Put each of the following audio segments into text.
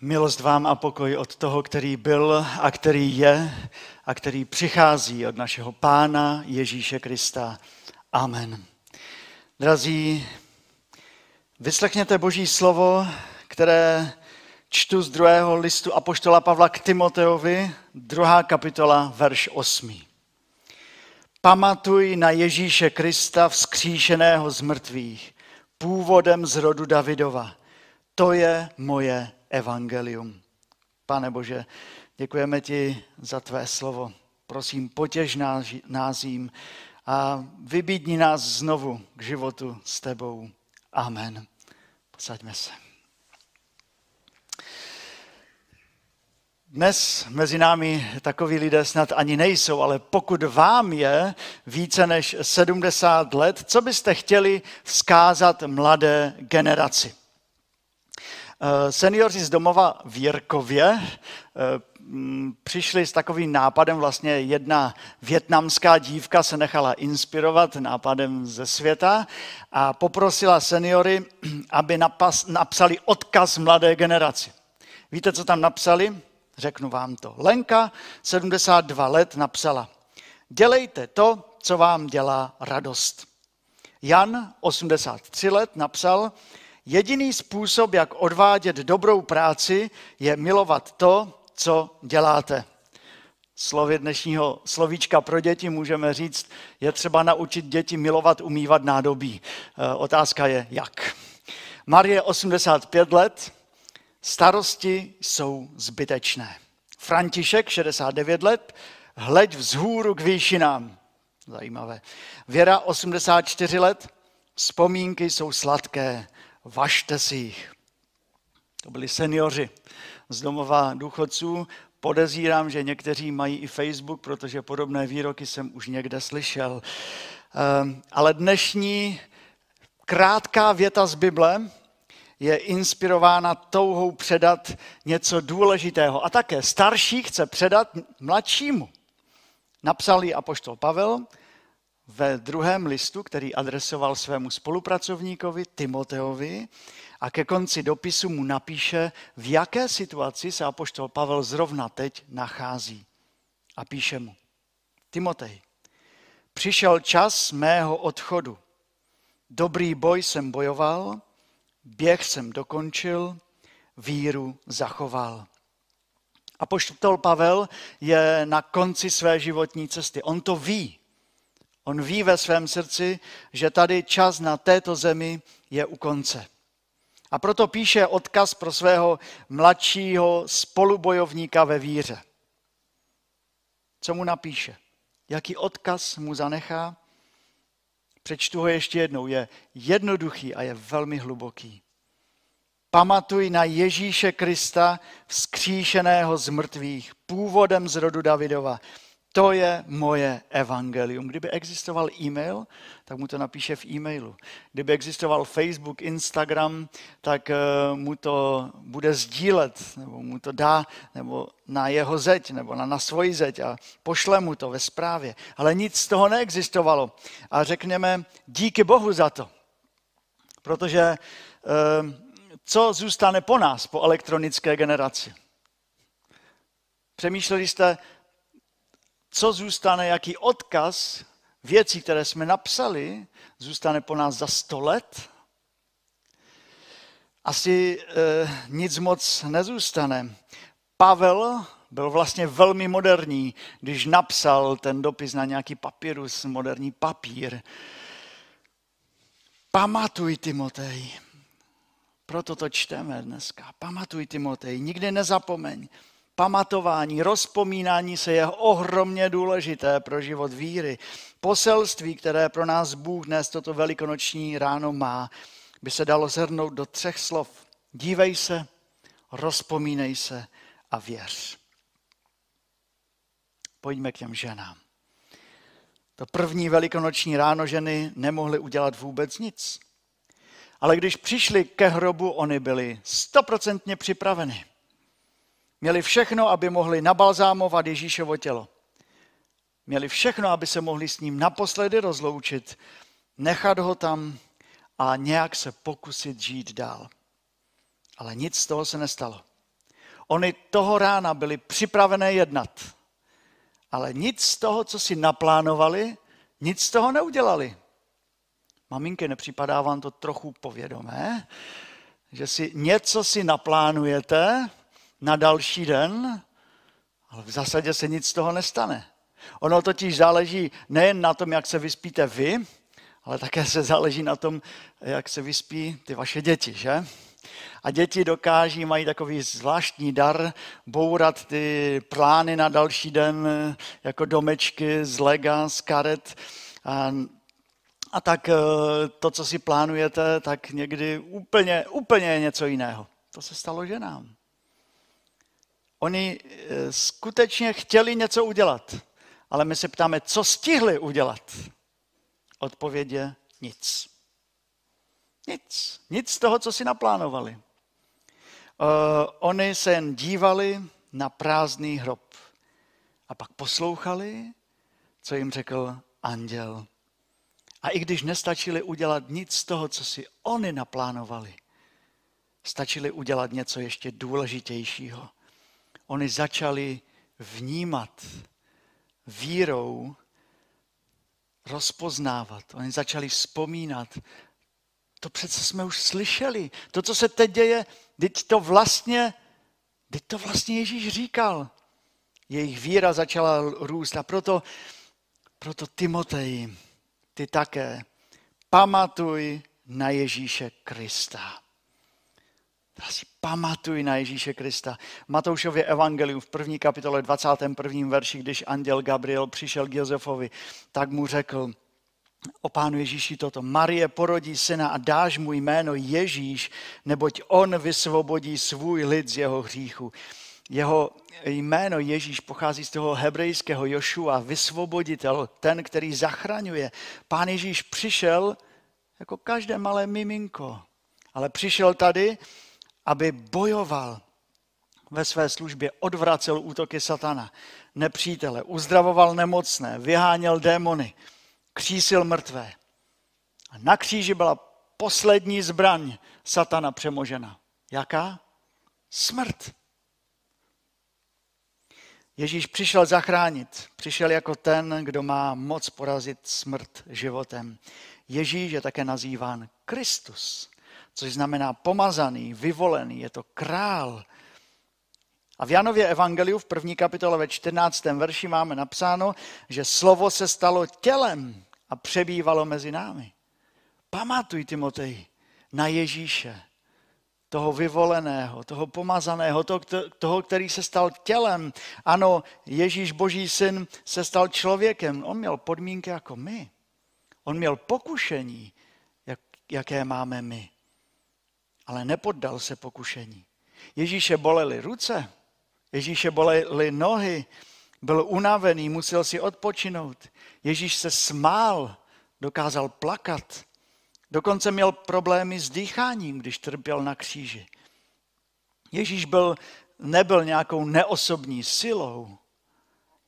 Milost vám a pokoj od toho, který byl a který je a který přichází od našeho Pána Ježíše Krista. Amen. Drazí, vyslechněte Boží slovo, které čtu z druhého listu Apoštola Pavla k Timoteovi, druhá kapitola, verš 8. Pamatuj na Ježíše Krista vzkříšeného z mrtvých, původem z rodu Davidova. To je moje evangelium. Pane Bože, děkujeme ti za tvé slovo. Prosím, potěž nás jím a vybídni nás znovu k životu s tebou. Amen. Posaďme se. Dnes mezi námi takoví lidé snad ani nejsou, ale pokud vám je více než 70 let, co byste chtěli vzkázat mladé generaci? Eh, seniori z domova v Jirkově eh, přišli s takovým nápadem, vlastně jedna větnamská dívka se nechala inspirovat nápadem ze světa a poprosila seniory, aby napsali odkaz mladé generaci. Víte, co tam napsali? Řeknu vám to. Lenka, 72 let, napsala, dělejte to, co vám dělá radost. Jan, 83 let, napsal, Jediný způsob, jak odvádět dobrou práci, je milovat to, co děláte. Slově dnešního slovíčka pro děti můžeme říct, je třeba naučit děti milovat, umývat nádobí. E, otázka je, jak. Marie 85 let, starosti jsou zbytečné. František 69 let, hleď vzhůru k výšinám. Zajímavé. Věra 84 let, vzpomínky jsou sladké važte si jich. To byli seniori z domova důchodců. Podezírám, že někteří mají i Facebook, protože podobné výroky jsem už někde slyšel. Ehm, ale dnešní krátká věta z Bible je inspirována touhou předat něco důležitého. A také starší chce předat mladšímu. Napsal ji apoštol Pavel ve druhém listu, který adresoval svému spolupracovníkovi Timoteovi a ke konci dopisu mu napíše, v jaké situaci se apoštol Pavel zrovna teď nachází. A píše mu, Timotej, přišel čas mého odchodu. Dobrý boj jsem bojoval, běh jsem dokončil, víru zachoval. Apoštol Pavel je na konci své životní cesty. On to ví. On ví ve svém srdci, že tady čas na této zemi je u konce. A proto píše odkaz pro svého mladšího spolubojovníka ve víře. Co mu napíše? Jaký odkaz mu zanechá? Přečtu ho ještě jednou. Je jednoduchý a je velmi hluboký. Pamatuj na Ježíše Krista, vzkříšeného z mrtvých, původem z rodu Davidova, to je moje evangelium. Kdyby existoval e-mail, tak mu to napíše v e-mailu. Kdyby existoval Facebook, Instagram, tak eh, mu to bude sdílet, nebo mu to dá nebo na jeho zeď, nebo na, na svoji zeď a pošle mu to ve zprávě. Ale nic z toho neexistovalo. A řekněme, díky Bohu za to. Protože eh, co zůstane po nás, po elektronické generaci? Přemýšleli jste, co zůstane, jaký odkaz věcí, které jsme napsali, zůstane po nás za sto let? Asi e, nic moc nezůstane. Pavel byl vlastně velmi moderní, když napsal ten dopis na nějaký papírus, moderní papír. Pamatuj, Timotej. Proto to čteme dneska. Pamatuj, Timotej, nikdy nezapomeň pamatování, rozpomínání se je ohromně důležité pro život víry. Poselství, které pro nás Bůh dnes toto velikonoční ráno má, by se dalo zhrnout do třech slov. Dívej se, rozpomínej se a věř. Pojďme k těm ženám. To první velikonoční ráno ženy nemohly udělat vůbec nic. Ale když přišli ke hrobu, oni byli stoprocentně připraveni. Měli všechno, aby mohli nabalzámovat Ježíšovo tělo. Měli všechno, aby se mohli s ním naposledy rozloučit, nechat ho tam a nějak se pokusit žít dál. Ale nic z toho se nestalo. Oni toho rána byli připravené jednat, ale nic z toho, co si naplánovali, nic z toho neudělali. Maminky, nepřipadá vám to trochu povědomé, že si něco si naplánujete na další den, ale v zásadě se nic z toho nestane. Ono totiž záleží nejen na tom, jak se vyspíte vy, ale také se záleží na tom, jak se vyspí ty vaše děti, že? A děti dokáží, mají takový zvláštní dar bourat ty plány na další den jako domečky z lega, z karet. A, a tak eh, to, co si plánujete, tak někdy úplně, úplně něco jiného. To se stalo ženám. Oni eh, skutečně chtěli něco udělat, ale my se ptáme, co stihli udělat. Odpověď je nic. Nic. Nic z toho, co si naplánovali. Uh, oni se jen dívali na prázdný hrob a pak poslouchali, co jim řekl anděl. A i když nestačili udělat nic z toho, co si oni naplánovali, stačili udělat něco ještě důležitějšího. Oni začali vnímat vírou, rozpoznávat. Oni začali vzpomínat. To přece jsme už slyšeli. To, co se teď děje, teď to vlastně, teď to vlastně Ježíš říkal. Jejich víra začala růst a proto, proto Timotej, ty také, pamatuj na Ježíše Krista. Asi pamatuj na Ježíše Krista. Matoušově evangelium v první kapitole 21. verši, když anděl Gabriel přišel k Josefovi, tak mu řekl o pánu Ježíši toto. Marie porodí syna a dáš mu jméno Ježíš, neboť on vysvobodí svůj lid z jeho hříchu. Jeho jméno Ježíš pochází z toho hebrejského Jošua, vysvoboditel, ten, který zachraňuje. Pán Ježíš přišel jako každé malé miminko, ale přišel tady, aby bojoval ve své službě, odvracel útoky satana, nepřítele, uzdravoval nemocné, vyháněl démony, křísil mrtvé. A na kříži byla poslední zbraň satana přemožena. Jaká? Smrt. Ježíš přišel zachránit. Přišel jako ten, kdo má moc porazit smrt životem. Ježíš je také nazýván Kristus což znamená pomazaný, vyvolený, je to král. A v Janově Evangeliu v první kapitole ve 14. verši máme napsáno, že slovo se stalo tělem a přebývalo mezi námi. Pamatuj, Timotej, na Ježíše, toho vyvoleného, toho pomazaného, toho, který se stal tělem. Ano, Ježíš, boží syn, se stal člověkem. On měl podmínky jako my. On měl pokušení, jak, jaké máme my ale nepoddal se pokušení. Ježíše bolely ruce, Ježíše bolely nohy, byl unavený, musel si odpočinout. Ježíš se smál, dokázal plakat. Dokonce měl problémy s dýcháním, když trpěl na kříži. Ježíš byl, nebyl nějakou neosobní silou.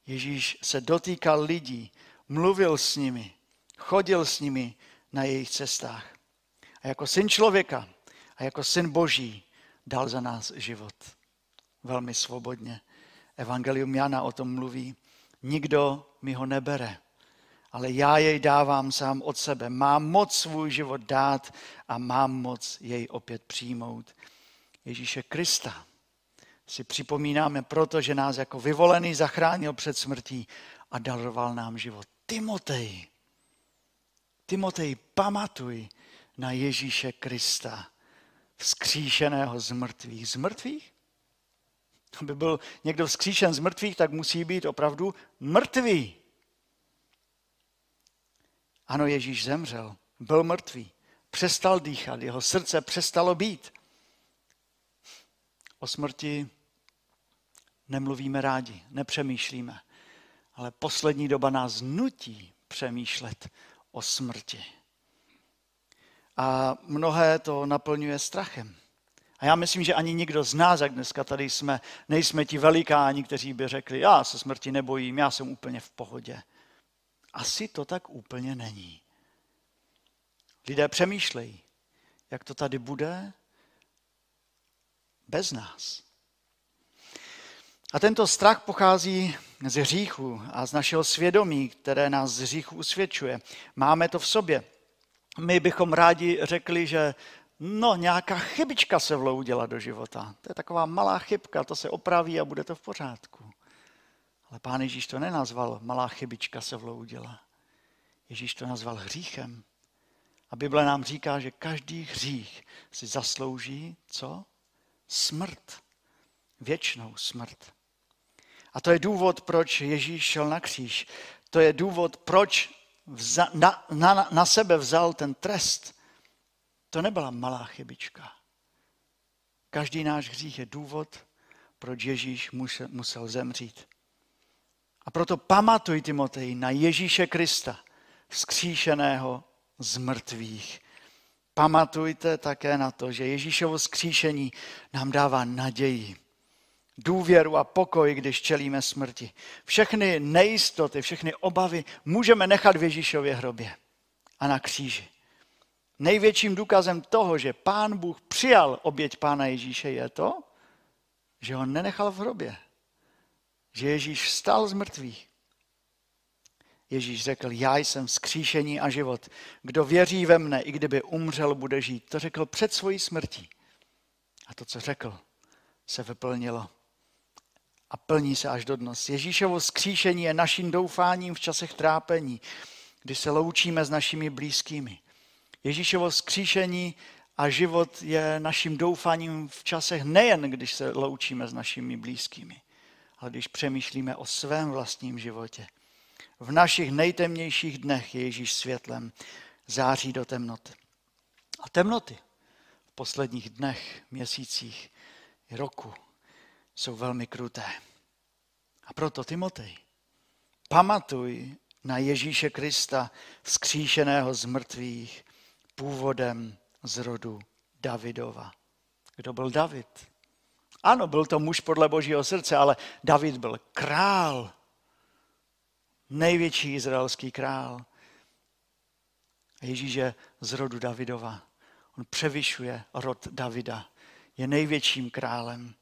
Ježíš se dotýkal lidí, mluvil s nimi, chodil s nimi na jejich cestách. A jako syn člověka a jako syn boží dal za nás život. Velmi svobodně. Evangelium Jana o tom mluví. Nikdo mi ho nebere, ale já jej dávám sám od sebe. Mám moc svůj život dát a mám moc jej opět přijmout. Ježíše Krista si připomínáme proto, že nás jako vyvolený zachránil před smrtí a daroval nám život. Timotej, Timotej, pamatuj na Ježíše Krista vzkříšeného z mrtvých. Z mrtvých? Aby byl někdo vzkříšen z mrtvých, tak musí být opravdu mrtvý. Ano, Ježíš zemřel, byl mrtvý, přestal dýchat, jeho srdce přestalo být. O smrti nemluvíme rádi, nepřemýšlíme, ale poslední doba nás nutí přemýšlet o smrti a mnohé to naplňuje strachem. A já myslím, že ani nikdo z nás, jak dneska tady jsme, nejsme ti velikáni, kteří by řekli, já se smrti nebojím, já jsem úplně v pohodě. Asi to tak úplně není. Lidé A tento strach pochází z hříchu a z našeho svědomí, které nás z hříchu usvědčuje. Máme to v sobě. My bychom rádi řekli, že no, nějaká chybička se vloudila do života. To je taková malá chybka, to se opraví a bude to v pořádku. Ale pán Ježíš to nenazval malá chybička se vloudila. Ježíš to nazval hříchem. A Bible nám říká, že každý hřích si zaslouží co? Smrt. Věčnou smrt. A to je důvod, proč Ježíš šel na kříž. To je důvod, proč vza, na, na, na sebe vzal ten trest. To nebyla malá chybička. Každý náš hřích je důvod, proč Ježíš musel, musel zemřít. A proto pamatuj, Timotej, na Ježíše Krista, vzkříšeného z mrtvých. Pamatujte také na to, že Ježíšovo skříšení nám dává naději, důvěru a pokoj, když čelíme smrti. Všechny nejistoty, všechny obavy můžeme nechat v Ježíšově hrobě a na kříži. Největším důkazem toho, že Pán Bůh přijal oběť Pána Ježíše, je to, že ho nenechal v hrobě. Že Ježíš vstal z mrtvých Ježíš řekl, já jsem vzkříšení a život. Kdo věří ve mne, i kdyby umřel, bude žít. To řekl před svojí smrtí. A to, co řekl, se vyplnilo. A plní se až do dnes. Ježíšovo vzkříšení je naším doufáním v časech trápení, kdy se loučíme s našimi blízkými. Ježíšovo vzkříšení a život je naším doufáním v časech nejen, když se loučíme s našimi blízkými, ale když přemýšlíme o svém vlastním životě. V našich nejtemnějších dnech je Ježíš světlem, září do temnoty. A temnoty v posledních dnech, měsících i roku jsou velmi kruté. A proto Timotej, pamatuj na Ježíše Krista, vzkříšeného z mrtvých, původem z rodu Davidova. Kdo byl David? Ano, byl to muž podle božího srdce, ale David byl král největší izraelský král. Ježíš je z rodu Davidova. On převyšuje rod Davida. Je největším králem,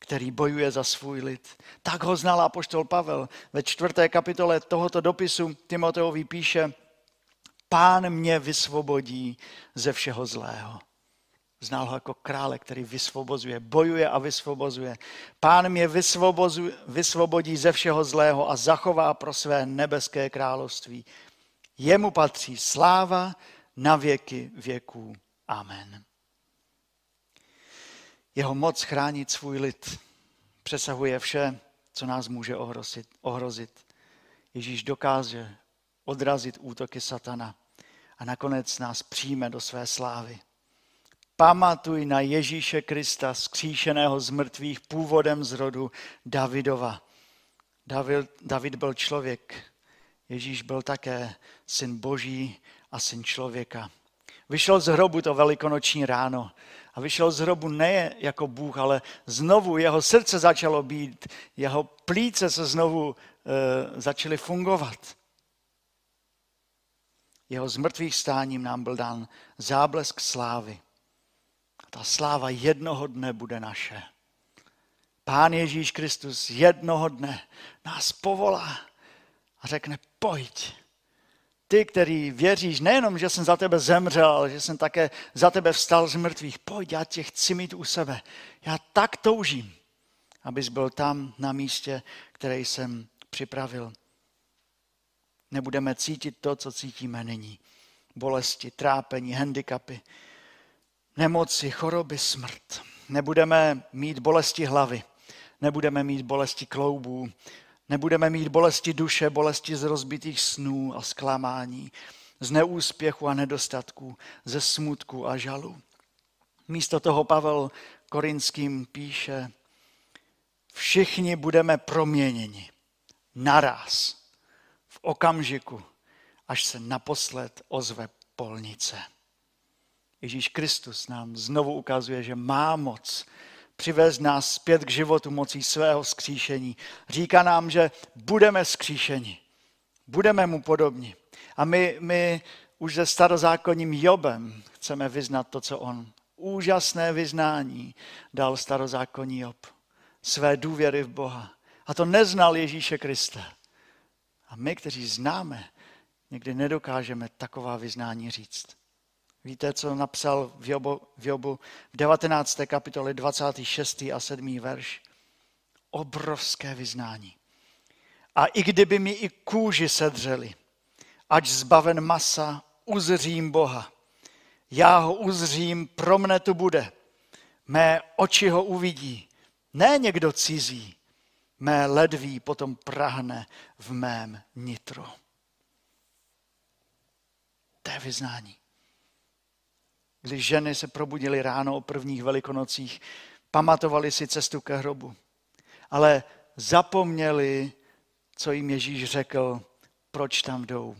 který bojuje za svůj lid. Tak ho znal apoštol Pavel. Ve čtvrté kapitole tohoto dopisu Timoteovi píše, Pán mě vysvobodí ze všeho zlého. Znal ho jako krále, který vysvobozuje, bojuje a vysvobozuje. Pán mě vysvobodí ze všeho zlého a zachová pro své nebeské království. Jemu patří sláva na věky věků. Amen. Jeho moc chránit svůj lid přesahuje vše, co nás může ohrozit. ohrozit. Ježíš dokáže odrazit útoky satana a nakonec nás přijme do své slávy. Pamatuj na Ježíše Krista, skříšeného z mrtvých původem z rodu Davidova. David, David byl člověk, Ježíš byl také syn boží a syn člověka. Vyšel z hrobu to velikonoční ráno a vyšel z hrobu ne jako Bůh, ale znovu jeho srdce začalo být, jeho plíce se znovu e, začaly fungovat. Jeho zmrtvých stáním nám byl dán záblesk slávy ta sláva jednoho dne bude naše. Pán Ježíš Kristus jednoho dne nás povolá a řekne, pojď. Ty, který věříš, nejenom, že jsem za tebe zemřel, ale že jsem také za tebe vstal z mrtvých, pojď, já tě chci mít u sebe. Já tak toužím, abys byl tam na místě, které jsem připravil. Nebudeme cítit to, co cítíme nyní. Bolesti, trápení, handicapy, nemoci, choroby, smrt. Nebudeme mít bolesti hlavy, nebudeme mít bolesti kloubů, nebudeme mít bolesti duše, bolesti z rozbitých snů a zklamání, z neúspěchu a nedostatků, ze smutku a žalu. Místo toho Pavel Korinským píše, všichni budeme proměněni naraz, v okamžiku, až se naposled ozve polnice. Ježíš Kristus nám znovu ukazuje, že má moc přivést nás zpět k životu mocí svého skříšení. Říká nám, že budeme skříšeni, budeme mu podobni. A my, my už se starozákonním Jobem chceme vyznat to, co on. Úžasné vyznání dal starozákonní Job. své důvěry v Boha. A to neznal Ježíše Krista. A my, kteří známe, někdy nedokážeme taková vyznání říct. Víte, co napsal v Jobu, v, Jobu v 19. kapitole 26. a 7. verš? Obrovské vyznání. A i kdyby mi i kůži sedřeli, ať zbaven masa, uzřím Boha. Já ho uzřím, pro mne tu bude. Mé oči ho uvidí, ne někdo cizí. Mé ledví potom prahne v mém nitru. To je vyznání. Když ženy se probudily ráno o prvních velikonocích, pamatovali si cestu ke hrobu, ale zapomněli, co jim Ježíš řekl, proč tam jdou.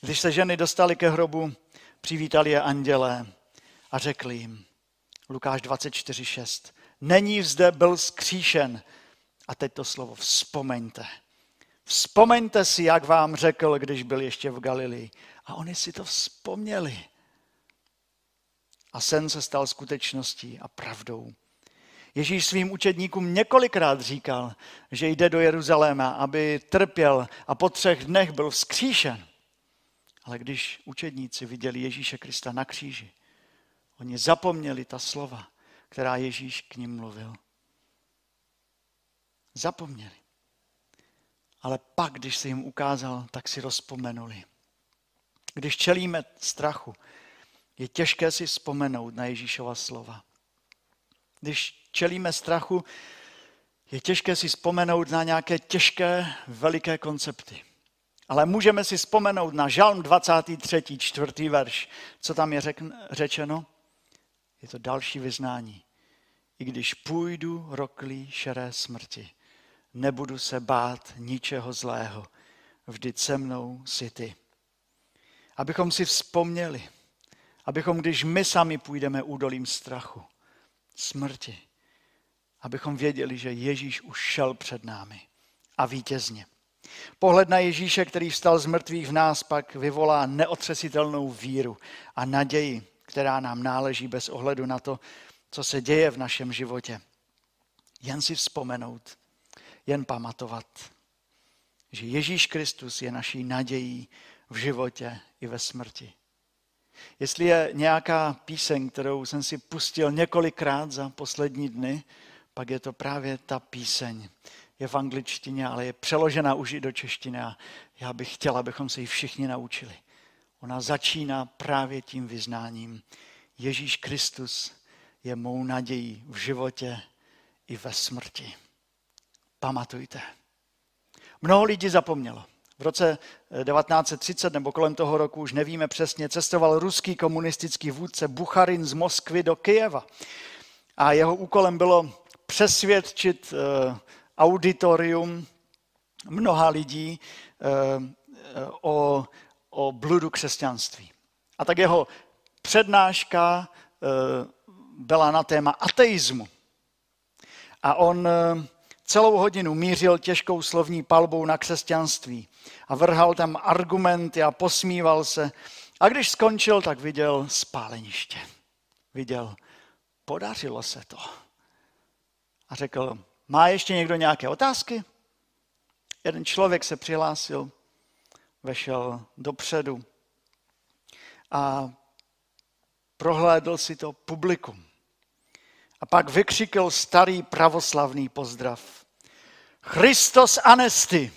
Když se ženy dostali ke hrobu, přivítali je andělé a řekli jim, Lukáš 24.6, není zde byl skříšen. A teď to slovo, vzpomeňte. Vzpomeňte si, jak vám řekl, když byl ještě v Galilii. A oni si to vzpomněli. A sen se stal skutečností a pravdou. Ježíš svým učedníkům několikrát říkal, že jde do Jeruzaléma, aby trpěl a po třech dnech byl vzkříšen. Ale když učedníci viděli Ježíše Krista na kříži, oni zapomněli ta slova, která Ježíš k ním mluvil. Zapomněli. Ale pak, když se jim ukázal, tak si rozpomenuli. Když čelíme strachu, je těžké si vzpomenout na Ježíšova slova. Když čelíme strachu, je těžké si vzpomenout na nějaké těžké, veliké koncepty. Ale můžeme si vzpomenout na Žalm 23. čtvrtý verš. Co tam je řečeno? Je to další vyznání. I když půjdu roklí šeré smrti, nebudu se bát ničeho zlého. Vždyť se mnou si ty. Abychom si vzpomněli, abychom, když my sami půjdeme údolím strachu, smrti, abychom věděli, že Ježíš už šel před námi a vítězně. Pohled na Ježíše, který vstal z mrtvých v nás, pak vyvolá neotřesitelnou víru a naději, která nám náleží bez ohledu na to, co se děje v našem životě. Jen si vzpomenout, jen pamatovat, že Ježíš Kristus je naší nadějí v životě i ve smrti. Jestli je nějaká píseň, kterou jsem si pustil několikrát za poslední dny, pak je to právě ta píseň. Je v angličtině, ale je přeložena už i do češtiny a já bych chtěl, abychom se ji všichni naučili. Ona začíná právě tím vyznáním. Ježíš Kristus je mou nadějí v životě i ve smrti. Pamatujte. Mnoho lidí zapomnělo. V roce 1930 nebo kolem toho roku, už nevíme přesně, cestoval ruský komunistický vůdce Bucharin z Moskvy do Kyjeva. A jeho úkolem bylo přesvědčit eh, auditorium mnoha lidí eh, o, o bludu křesťanství. A tak jeho přednáška eh, byla na téma ateismu. A on celou hodinu mířil těžkou slovní palbou na křesťanství a vrhal tam argumenty a posmíval se. A když skončil, tak viděl spáleniště. Viděl, podařilo se to. A řekl, má ještě někdo nějaké otázky? Jeden člověk se přihlásil, vešel dopředu a prohlédl si to publikum. A pak vykřikl starý pravoslavný pozdrav. Christos anesti.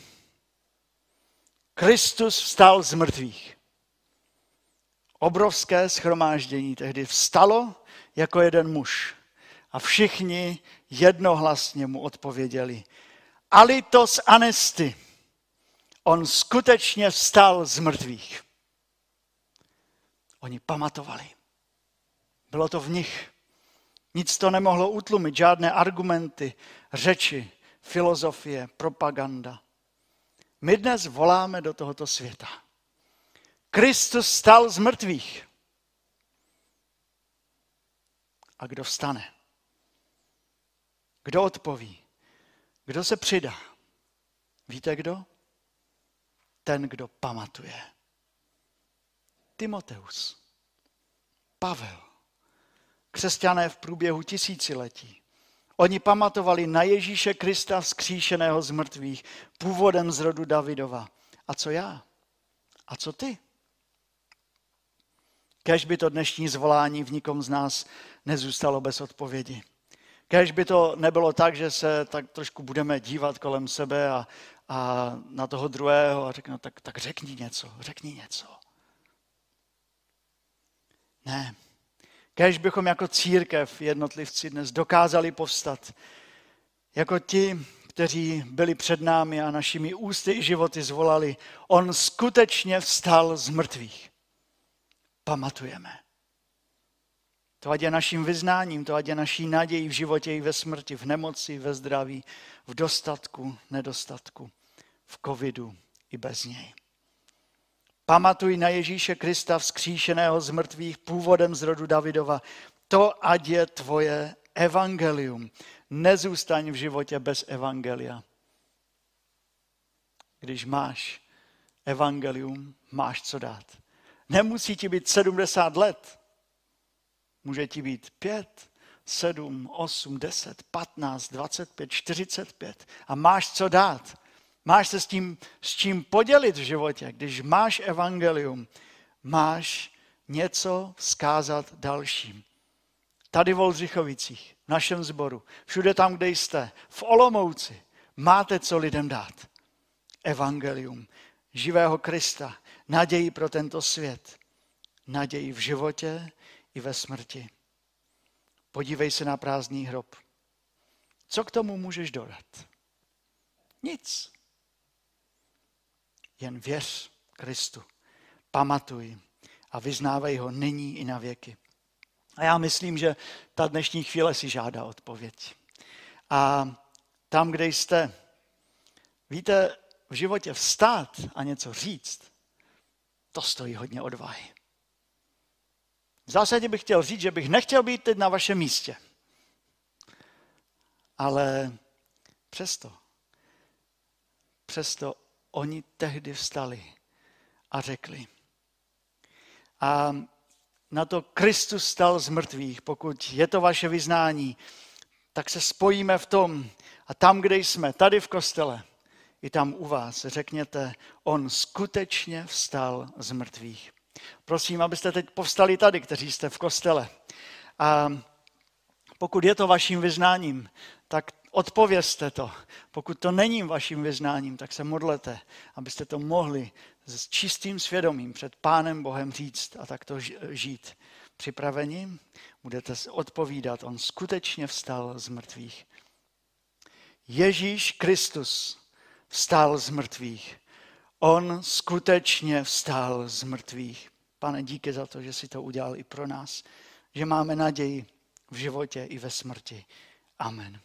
Kristus vstal z mrtvých. Obrovské schromáždění tehdy vstalo jako jeden muž. A všichni jednohlasně mu odpověděli. Alitos anesti. On skutečně vstal z mrtvých. Oni pamatovali. Bylo to v nich. Nic to nemohlo utlumit, žádné argumenty, řeči, filozofie, propaganda. My dnes voláme do tohoto světa. Kristus stal z mrtvých. A kdo vstane? Kdo odpoví? Kdo se přidá? Víte kdo? Ten, kdo pamatuje. Timoteus. Pavel křesťané v průběhu tisíciletí Oni pamatovali na Ježíše Krista vzkříšeného z mrtvých, původem z rodu Davidova. A co já? A co ty? Kež by to dnešní zvolání v nikom z nás nezůstalo bez odpovědi. Kež by to nebylo tak, že se tak trošku budeme dívat kolem sebe a, a na toho druhého a řekne, tak, tak řekni něco, řekni něco. Ne. Kež bychom jako církev jednotlivci dnes dokázali povstat jako ti, kteří byli před námi a našimi ústy i životy zvolali, on skutečně vstal z mrtvých. Pamatujeme. To ať je naším vyznáním, to ať je naší nadějí v životě i ve smrti, v nemoci, ve zdraví, v dostatku, nedostatku, v covidu i bez něj. Pamatuj na Ježíše Krista vzkříšeného z mrtvých původem z rodu Davidova. To ať je tvoje evangelium. Nezůstaň v životě bez evangelia. Když máš evangelium, máš co dát. Nemusí ti být 70 let. Může ti být 5, 7, 8, 10, 15, 25, 45 a máš co dát. Máš se s tím, s čím podělit v životě. Když máš evangelium, máš něco vzkázat dalším. Tady v Oldřichovicích, v našem sboru, všude tam, kde jste, v Olomouci, máte co lidem dát. Evangelium živého Krista, naději pro tento svět, naději v životě i ve smrti. Podívej se na prázdný hrob. Co k tomu můžeš dodat? Nic. Jen věř Kristu. Pamatuj a vyznávej ho nyní i na věky. A já myslím, že ta dnešní chvíle si žádá odpověď. A tam, kde jste, víte, v životě vstát a něco říct, to stojí hodně odvahy. V zásadě bych chtěl říct, že bych nechtěl být teď na vašem místě. Ale přesto, přesto oni tehdy vstali a řekli. A na to Kristus stal z mrtvých. Pokud je to vaše vyznání, tak se spojíme v tom a tam, kde jsme, tady v kostele, i tam u vás, řekněte, on skutečně vstal z mrtvých. Prosím, abyste teď povstali tady, kteří jste v kostele. A pokud je to vaším vyznáním, tak odpovězte to. Pokud to není vaším vyznáním, tak se modlete, abyste to mohli s čistým svědomím před Pánem Bohem říct a takto žít. Připraveni? Budete odpovídat, on skutečně vstal z mrtvých. Ježíš Kristus vstal z mrtvých. On skutečně vstal z mrtvých. Pane, díky za to, že si to udělal i pro nás, že máme naději v životě i ve smrti. Amen.